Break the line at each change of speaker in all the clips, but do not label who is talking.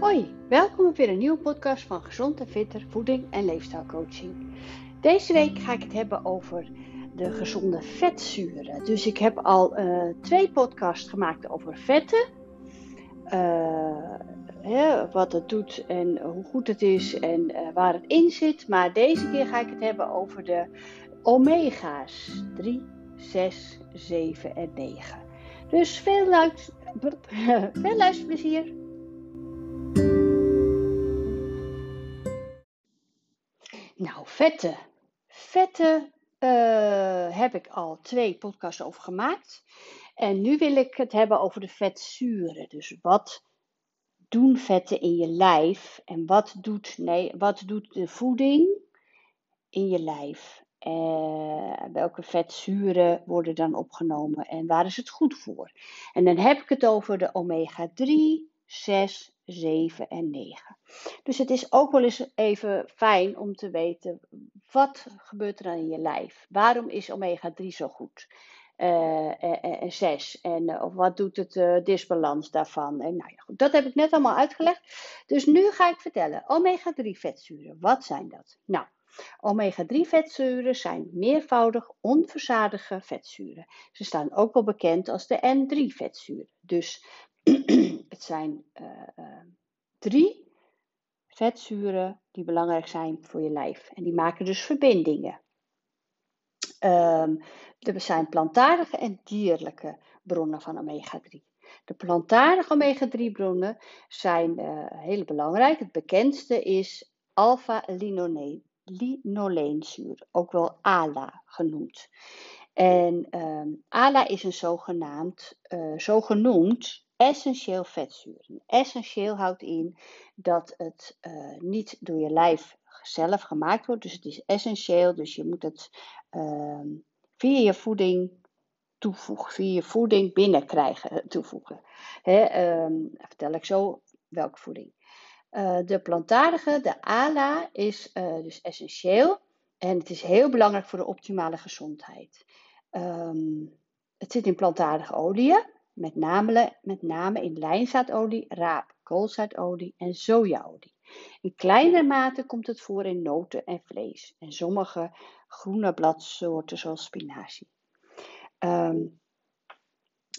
Hoi, welkom op weer een nieuwe podcast van Gezond en Fitter Voeding en Leefstijlcoaching. Deze week ga ik het hebben over de gezonde vetzuren. Dus ik heb al uh, twee podcasts gemaakt over vetten. Uh, hè, wat het doet en hoe goed het is en uh, waar het in zit. Maar deze keer ga ik het hebben over de omega's 3, 6, 7 en 9. Dus veel, luid, veel luisterplezier. Vetten. Vetten uh, heb ik al twee podcasts over gemaakt. En nu wil ik het hebben over de vetzuren. Dus wat doen vetten in je lijf? En wat doet, nee, wat doet de voeding in je lijf? Uh, welke vetzuren worden dan opgenomen en waar is het goed voor? En dan heb ik het over de omega 3, 6, 7 en 9. Dus het is ook wel eens even fijn om te weten wat gebeurt er dan in je lijf. Waarom is omega 3 zo goed? Uh, en 6 en uh, of wat doet het uh, disbalans daarvan? En nou ja, goed, dat heb ik net allemaal uitgelegd. Dus nu ga ik vertellen: omega 3 vetzuren, wat zijn dat? Nou, omega 3 vetzuren zijn meervoudig onverzadigde vetzuren. Ze staan ook wel bekend als de N3 vetzuren. Dus het zijn drie vetzuren die belangrijk zijn voor je lijf. En die maken dus verbindingen. Er zijn plantaardige en dierlijke bronnen van omega-3. De plantaardige omega-3 bronnen zijn uh, heel belangrijk. Het bekendste is alpha-linoleenzuur, ook wel ALA genoemd. En ALA is een zogenaamd, uh, zogenoemd essentieel vetzuur. Essentieel houdt in dat het uh, niet door je lijf zelf gemaakt wordt. Dus het is essentieel, dus je moet het uh, via je voeding toevoegen, via je voeding binnenkrijgen, eh, toevoegen. Hè, um, vertel ik zo welke voeding. Uh, de plantaardige, de ALA, is dus essentieel en het is heel belangrijk voor de optimale gezondheid. Um, het zit in plantaardige oliën met name, met name in lijnzaadolie, raap, koolzaadolie en sojaolie. In kleinere mate komt het voor in noten en vlees en sommige groene bladsoorten zoals spinazie. Um,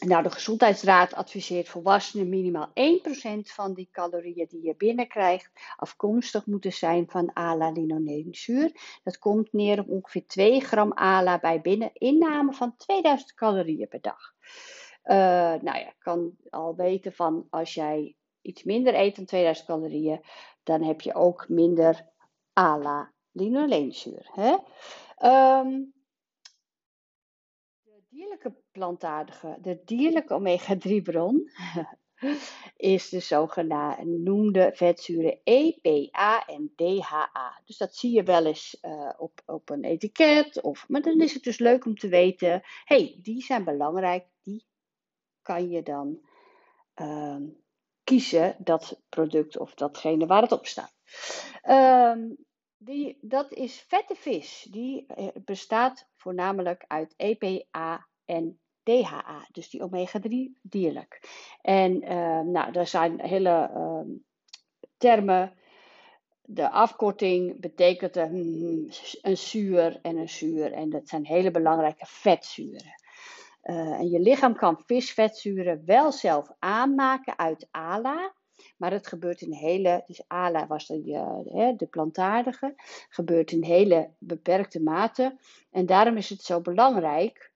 nou, de Gezondheidsraad adviseert volwassenen minimaal 1% van die calorieën die je binnenkrijgt afkomstig moeten zijn van ala-linolenzuur. Dat komt neer op ongeveer 2 gram ala bij binneninname van 2000 calorieën per dag. Uh, nou ja, kan al weten van als jij iets minder eet dan 2000 calorieën, dan heb je ook minder ala linoleenzuur. Hè? Um, de dierlijke plantaardige, de dierlijke omega-3 bron is de zogenoemde vetzuren EPA en DHA. Dus dat zie je wel eens uh, op, op een etiket. Of, maar dan is het dus leuk om te weten, hey, die zijn belangrijk, die kan je dan uh, kiezen dat product of datgene waar het op staat. Um, die, dat is vette vis. Die eh, bestaat voornamelijk uit EPA en DHA, dus die omega-3 dierlijk. En uh, nou, daar zijn hele termen. De afkorting betekent een zuur en een zuur. En dat zijn hele belangrijke vetzuren. Uh, en je lichaam kan visvetzuren wel zelf aanmaken uit ALA. Maar het gebeurt in hele, dus ALA was de, de, de plantaardige, gebeurt in hele beperkte mate. En daarom is het zo belangrijk.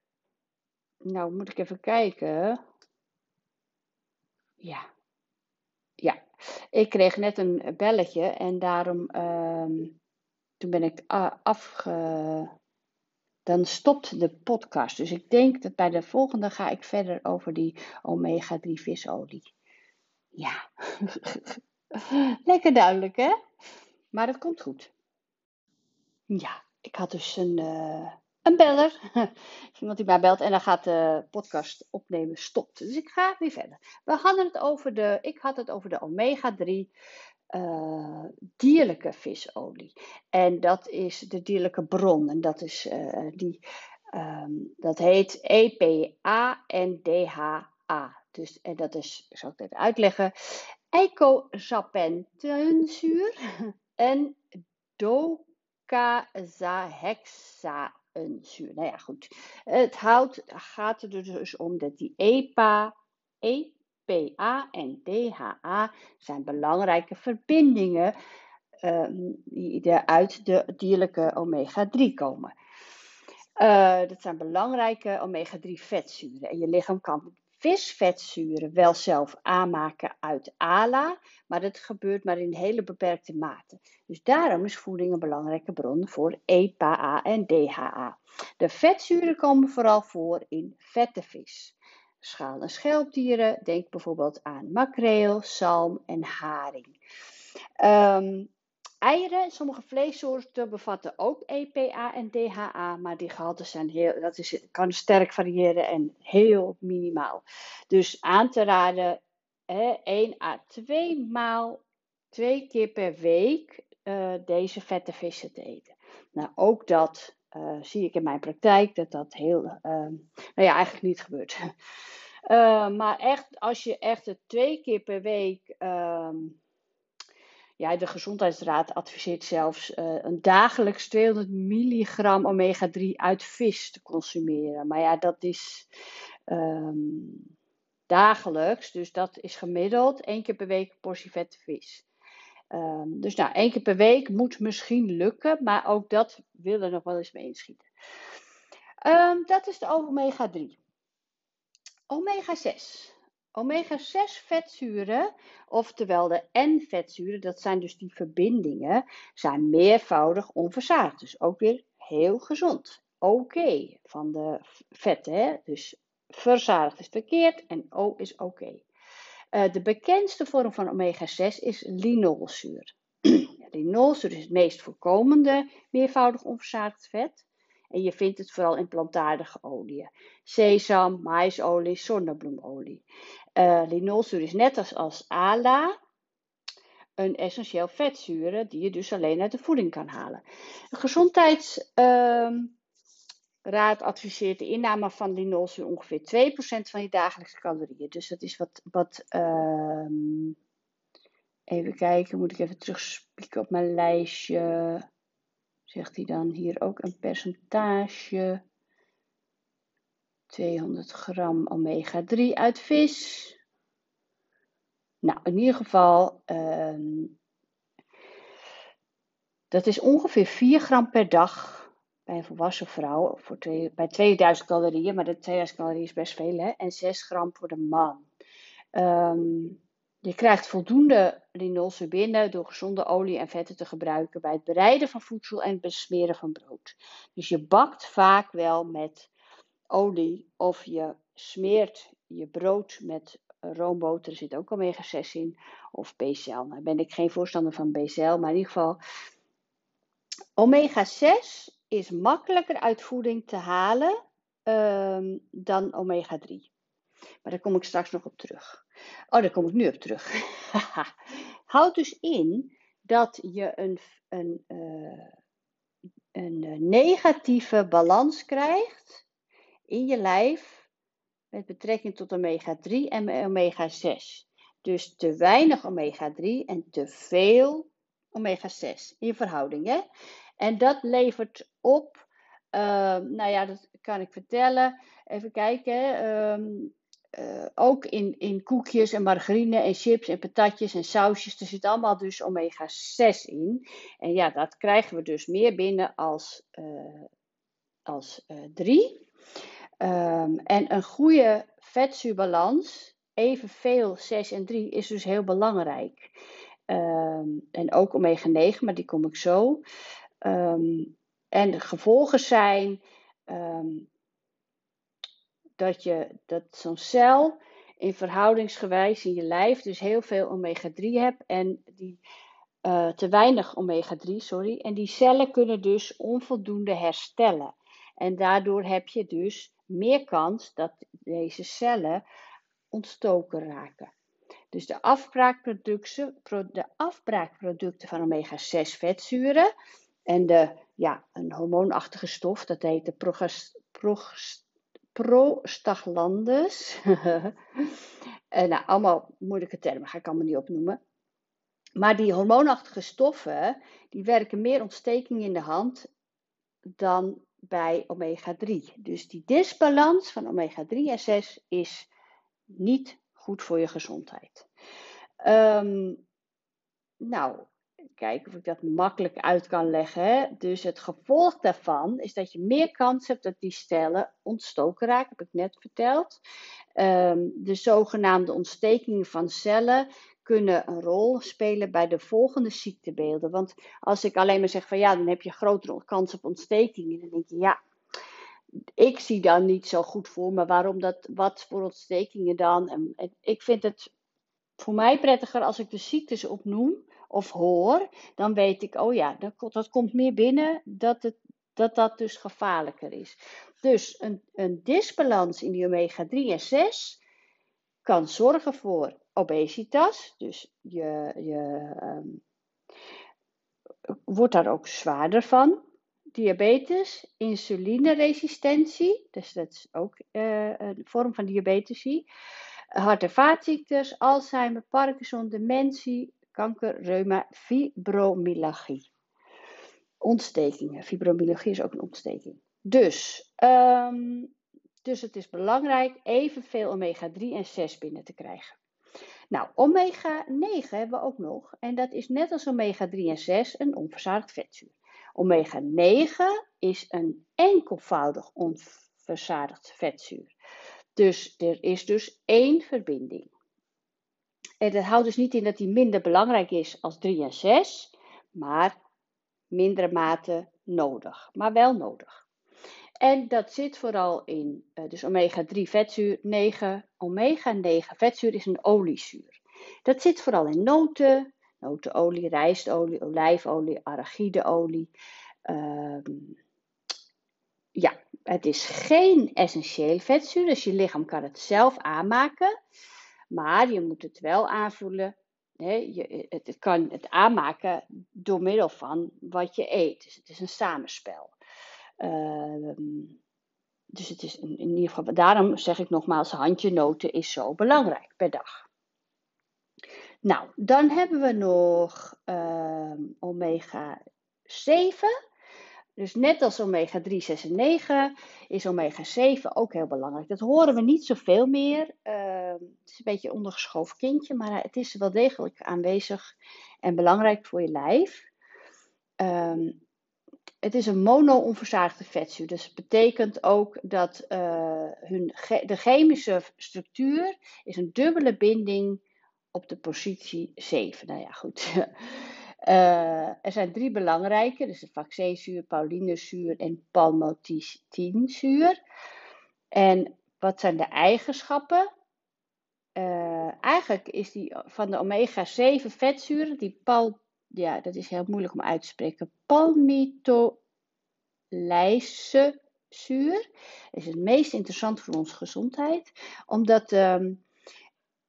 Nou, moet ik even kijken. Ja. Ja. Ik kreeg net een belletje en daarom, uh, toen ben ik afge dan stopt de podcast. Dus ik denk dat bij de volgende ga ik verder over die omega-3 visolie. Ja, lekker duidelijk hè? Maar het komt goed. Ja, ik had dus een, uh, een beller. Iemand die mij belt en dan gaat de podcast opnemen stopt. Dus ik ga weer verder. We hadden het over de, ik had het over de omega-3 uh, dierlijke visolie. En dat is de dierlijke bron. En dat, is, uh, die, um, dat heet EPA en DHA. Dus, en dat is, ik zal het even uitleggen. eicosapentaenzuur en docosahexaenzuur. Nou ja, goed. Het houdt, gaat er dus om dat die EPA, EPA en DHA zijn belangrijke verbindingen um, die uit de dierlijke omega-3 komen. Uh, dat zijn belangrijke omega-3 vetzuren. En je lichaam kan visvetzuren wel zelf aanmaken uit ALA, maar dat gebeurt maar in hele beperkte mate. Dus daarom is voeding een belangrijke bron voor EPA en DHA. De vetzuren komen vooral voor in vette vis. Schaal- en schelpdieren, denk bijvoorbeeld aan makreel, zalm en haring. Um, Eieren, sommige vleessoorten bevatten ook EPA en DHA, maar die gehalten zijn heel, dat is, kan sterk variëren en heel minimaal. Dus aan te raden, hè, 1 à 2 maal, twee keer per week uh, deze vette vissen te eten. Nou, ook dat uh, zie ik in mijn praktijk, dat dat heel, uh, nou ja, eigenlijk niet gebeurt. maar echt, als je echt twee keer per week ehm, ja, de Gezondheidsraad adviseert zelfs uh, een dagelijks 200 milligram omega-3 uit vis te consumeren. Maar ja, dat is um, dagelijks, dus dat is gemiddeld één keer per week een portie vette vis. Um, dus nou, één keer per week moet misschien lukken, maar ook dat wil er nog wel eens mee inschieten. Um, dat is de omega-3. Omega-6. Omega-6 vetzuren, oftewel de N-vetzuren, dat zijn dus die verbindingen, zijn meervoudig onverzadigd. Dus ook weer heel gezond. Oké van de vetten, dus verzadigd is verkeerd en O is oké. Uh, de bekendste vorm van omega-6 is linolzuur. linolzuur is het meest voorkomende meervoudig onverzadigd vet. En je vindt het vooral in plantaardige oliën. Sesam, maisolie, zonnebloemolie. Uh, linolzuur is net als, ALA een essentieel vetzuren die je dus alleen uit de voeding kan halen. De gezondheidsraad uh, adviseert de inname van linolzuur ongeveer 2% van je dagelijkse calorieën. Dus dat is wat, wat uh, even kijken, moet ik even terugspieken op mijn lijstje. Zegt hij dan hier ook een percentage. 200 gram omega-3 uit vis. Nou, in ieder geval, um, dat is ongeveer 4 gram per dag een volwassen vrouw. Voor twee, bij 2000 calorieën, maar de 2000 calorieën is best veel, hè? En 6 gram voor de man. Um, je krijgt voldoende linolse binnen door gezonde olie en vetten te gebruiken bij het bereiden van voedsel en het besmeren van brood. Dus je bakt vaak wel met olie of je smeert je brood met roomboter, er zit ook omega-6 in, of BCL. Nou ben ik geen voorstander van BCL, maar in ieder geval omega-6 is makkelijker uit voeding te halen um, dan omega-3. Maar daar kom ik straks nog op terug. Oh, daar kom ik nu op terug. Houd dus in dat je een, een, uh, een negatieve balans krijgt in je lijf met betrekking tot omega-3 en omega-6. Dus te weinig omega-3 en te veel omega-6 in verhouding. Hè? En dat levert op, uh, nou ja, dat kan ik vertellen. Even kijken. Um, uh, ook in, in koekjes en margarine en chips en patatjes en sausjes. Er zit allemaal dus omega 6 in. En ja, dat krijgen we dus meer binnen als, uh, als uh, 3. Um, en een goede vetzuurbalans, evenveel 6 en 3, is dus heel belangrijk. En ook omega 9, maar die kom ik zo. Um, en de gevolgen zijn dat, je, dat zo'n cel in verhoudingsgewijs in je lijf dus heel veel omega-3 hebt en die uh, te weinig omega-3, sorry. En die cellen kunnen dus onvoldoende herstellen. En daardoor heb je dus meer kans dat deze cellen ontstoken raken. Dus de afbraakproducten, de afbraakproducten van omega-6 vetzuren en de, ja, een hormoonachtige stof, dat heet de prostaglandus. Uh, nou, allemaal moeilijke termen, ga ik allemaal niet opnoemen. Maar die hormoonachtige stoffen, die werken meer ontsteking in de hand dan bij omega-3. Dus die disbalans van omega-3 en 6 is niet goed voor je gezondheid. Um, nou, kijken of ik dat makkelijk uit kan leggen. Dus het gevolg daarvan is dat je meer kans hebt dat die cellen ontstoken raken, heb ik net verteld. Um, de zogenaamde ontstekingen van cellen kunnen een rol spelen bij de volgende ziektebeelden. Want als ik alleen maar zeg van ja, dan heb je grotere kans op ontstekingen, dan denk je ja, ik zie dan niet zo goed voor me waarom dat, wat voor ontstekingen dan. En, ik vind het voor mij prettiger als ik de ziektes opnoem of hoor, dan weet ik, oh ja, dat, dat komt meer binnen dat, het, dat dat dus gevaarlijker is. Dus een, een disbalans in die omega 3 en 6 kan zorgen voor obesitas, dus je, je um, wordt daar ook zwaarder van. Diabetes, insulineresistentie, dus dat is ook uh, een vorm van diabetes. Hart- en vaatziektes, Alzheimer, Parkinson, dementie, kanker, reuma, fibromyalgie. Ontstekingen. Fibromyalgie is ook een ontsteking. Dus, um, dus het is belangrijk evenveel omega-3 en 6 binnen te krijgen. Nou, omega-9 hebben we ook nog. En dat is net als omega-3 en 6 een onverzadigd vetzuur. Omega-9 is een enkelvoudig onverzadigd vetzuur. Dus er is dus één verbinding. En dat houdt dus niet in dat die minder belangrijk is als 3 en 6, maar mindere mate nodig, maar wel nodig. En dat zit vooral in, uh, dus omega-3 vetzuur 9. Omega-9 vetzuur is een oliezuur. Dat zit vooral in noten, notenolie, rijstolie, olijfolie, arachideolie. Uh, ja, het is geen essentieel vetzuur, dus je lichaam kan het zelf aanmaken. Maar je moet het wel aanvoelen. Je, het, kan het aanmaken door middel van wat je eet. Dus het is een samenspel. Uh, dus het is in, ieder geval, daarom zeg ik nogmaals, handje noten is zo belangrijk per dag. Nou, dan hebben we nog uh, omega 7. Dus net als omega 3, 6 en 9 is omega 7 ook heel belangrijk. Dat horen we niet zoveel meer. Uh, het is een beetje een ondergeschoven kindje, maar het is wel degelijk aanwezig en belangrijk voor je lijf. Um, het is een mono-onverzadigde vetzuur. Dus het betekent ook dat uh, hun de chemische structuur is een dubbele binding op de positie 7. Nou ja, goed. Uh, er zijn drie belangrijke, dus de vaccézuur, paulinezuur en palmotinezuur. En wat zijn de eigenschappen? Uh, eigenlijk is die van de omega-7 vetzuren, die pal, ja, dat is heel moeilijk om uit te spreken, palmitolijsezuur, is het meest interessant voor onze gezondheid, omdat, um,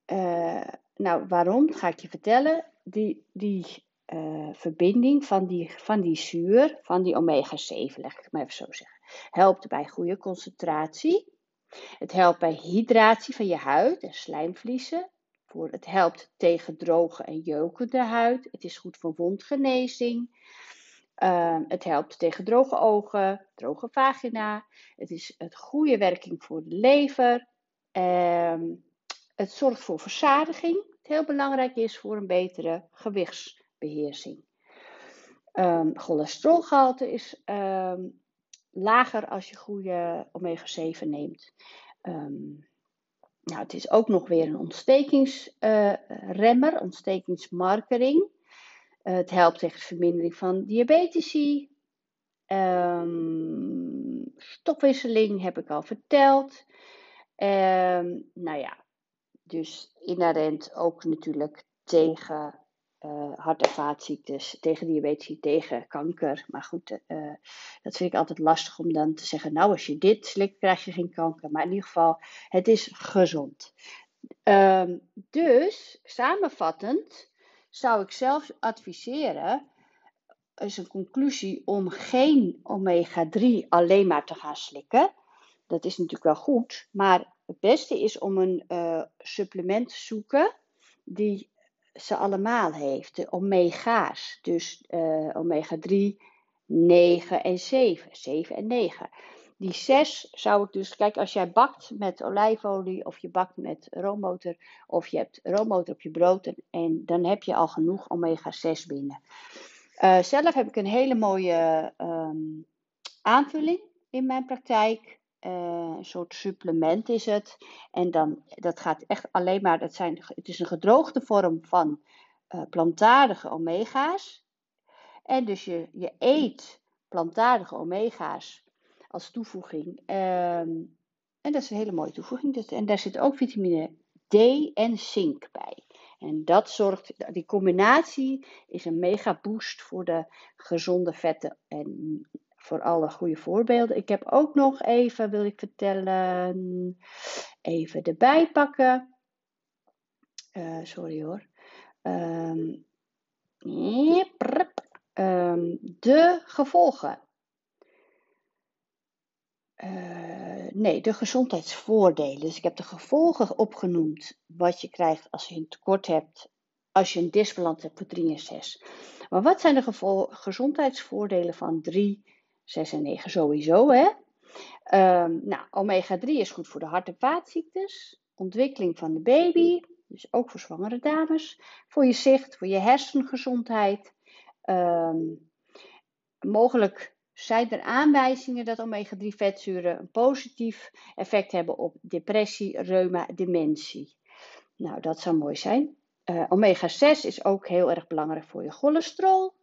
uh, nou waarom, ga ik je vertellen, die, die uh, verbinding van die, van die zuur, van die omega-7, leg ik het maar even zo zeggen. Helpt bij goede concentratie. Het helpt bij hydratie van je huid en slijmvliezen. Voor, het helpt tegen droge en jeukende huid. Het is goed voor wondgenezing. Uh, het helpt tegen droge ogen, droge vagina. Het is een goede werking voor de lever. Uh, het zorgt voor verzadiging. Het heel belangrijk is voor een betere gewichts beheersing. Um, cholesterolgehalte is um, lager als je goede omega-7 neemt. Um, nou, het is ook nog weer een ontstekingsremmer, uh, ontstekingsmarkering. Uh, het helpt tegen de vermindering van diabetici. stofwisseling heb ik al verteld. nou ja, dus inherent ook natuurlijk tegen uh, hart- en vaatziektes, tegen diabetes, tegen kanker. Maar goed, uh, dat vind ik altijd lastig om dan te zeggen, nou als je dit slikt, krijg je geen kanker. Maar in ieder geval, het is gezond. Um, dus, samenvattend, zou ik zelf adviseren, is een conclusie om geen omega-3 alleen maar te gaan slikken. Dat is natuurlijk wel goed, maar het beste is om een uh, supplement te zoeken die ze allemaal heeft. De omega's. Dus uh, omega 3, 9 en 7. 7 en 9. Die 6 zou ik dus, kijk, als jij bakt met olijfolie of je bakt met roomboter of je hebt roomboter op je brood en, dan heb je al genoeg omega 6 binnen. Uh, zelf heb ik een hele mooie um, aanvulling in mijn praktijk. Uh, een soort supplement is het. En dan, dat gaat echt alleen maar, dat zijn, het is een gedroogde vorm van uh, plantaardige omega's. En dus je, je eet plantaardige omega's als toevoeging. Um, en dat is een hele mooie toevoeging. En daar zit ook vitamine D en zink bij. En dat zorgt, die combinatie is een mega boost voor de gezonde vetten en voor alle goede voorbeelden. Ik heb ook nog even, wil ik vertellen, even erbij pakken. Uh, sorry hoor. Um, de gevolgen. Uh, nee, de gezondheidsvoordelen. Dus ik heb de gevolgen opgenoemd wat je krijgt als je een tekort hebt, als je een disbalans hebt voor 3 en 6. Maar wat zijn de gezondheidsvoordelen van 3, 6 en 9 sowieso? Hè? Um, nou, omega 3 is goed voor de hart- en vaatziektes, ontwikkeling van de baby, dus ook voor zwangere dames, voor je zicht, voor je hersengezondheid. Um, mogelijk zijn er aanwijzingen dat omega-3 vetzuren een positief effect hebben op depressie, reuma, dementie. Nou, dat zou mooi zijn. Uh, omega-6 is ook heel erg belangrijk voor je cholesterol,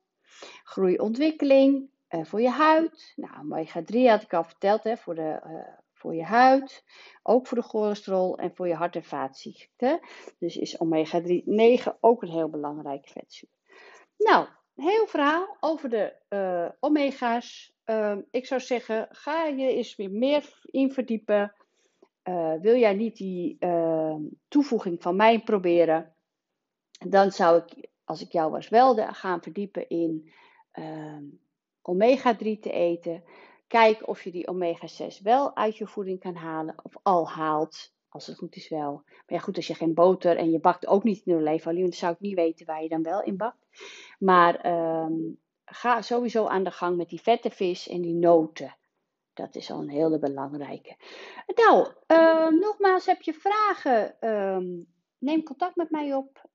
groeiontwikkeling, uh, voor je huid. Nou, omega-3 had ik al verteld, hè, voor, de, uh, voor je huid, ook voor de cholesterol en voor je hart- en vaatziekten. Dus is omega-3 9 ook een heel belangrijke vetzuur. Nou, heel verhaal over de uh, omega's. Uh, ik zou zeggen, ga je eens weer meer in verdiepen. Wil jij niet die ehm, toevoeging van mij proberen? Dan zou ik, als ik jou was, wel gaan verdiepen in ehm, omega-3 te eten. Kijk of je die omega-6 wel uit je voeding kan halen of al haalt. Als het goed is wel. Maar ja, goed, als je geen boter en je bakt ook niet in olijfolie, dan zou ik niet weten waar je dan wel in bakt. Maar um, ga sowieso aan de gang met die vette vis en die noten. Dat is al een hele belangrijke. Nou, uh, nogmaals, heb je vragen? Uh, neem contact met mij op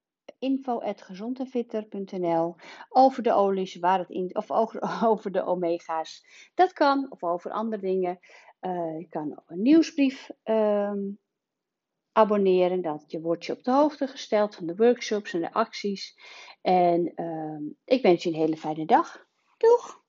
info.gezondenfitter.nl over de olies, waar het in, of over, over de omega's. Dat kan, of over andere dingen. Uh, je kan een nieuwsbrief um, abonneren. Dat je wordt je op de hoogte gesteld van de workshops en de acties. En uh, ik wens je een hele fijne dag. Doeg!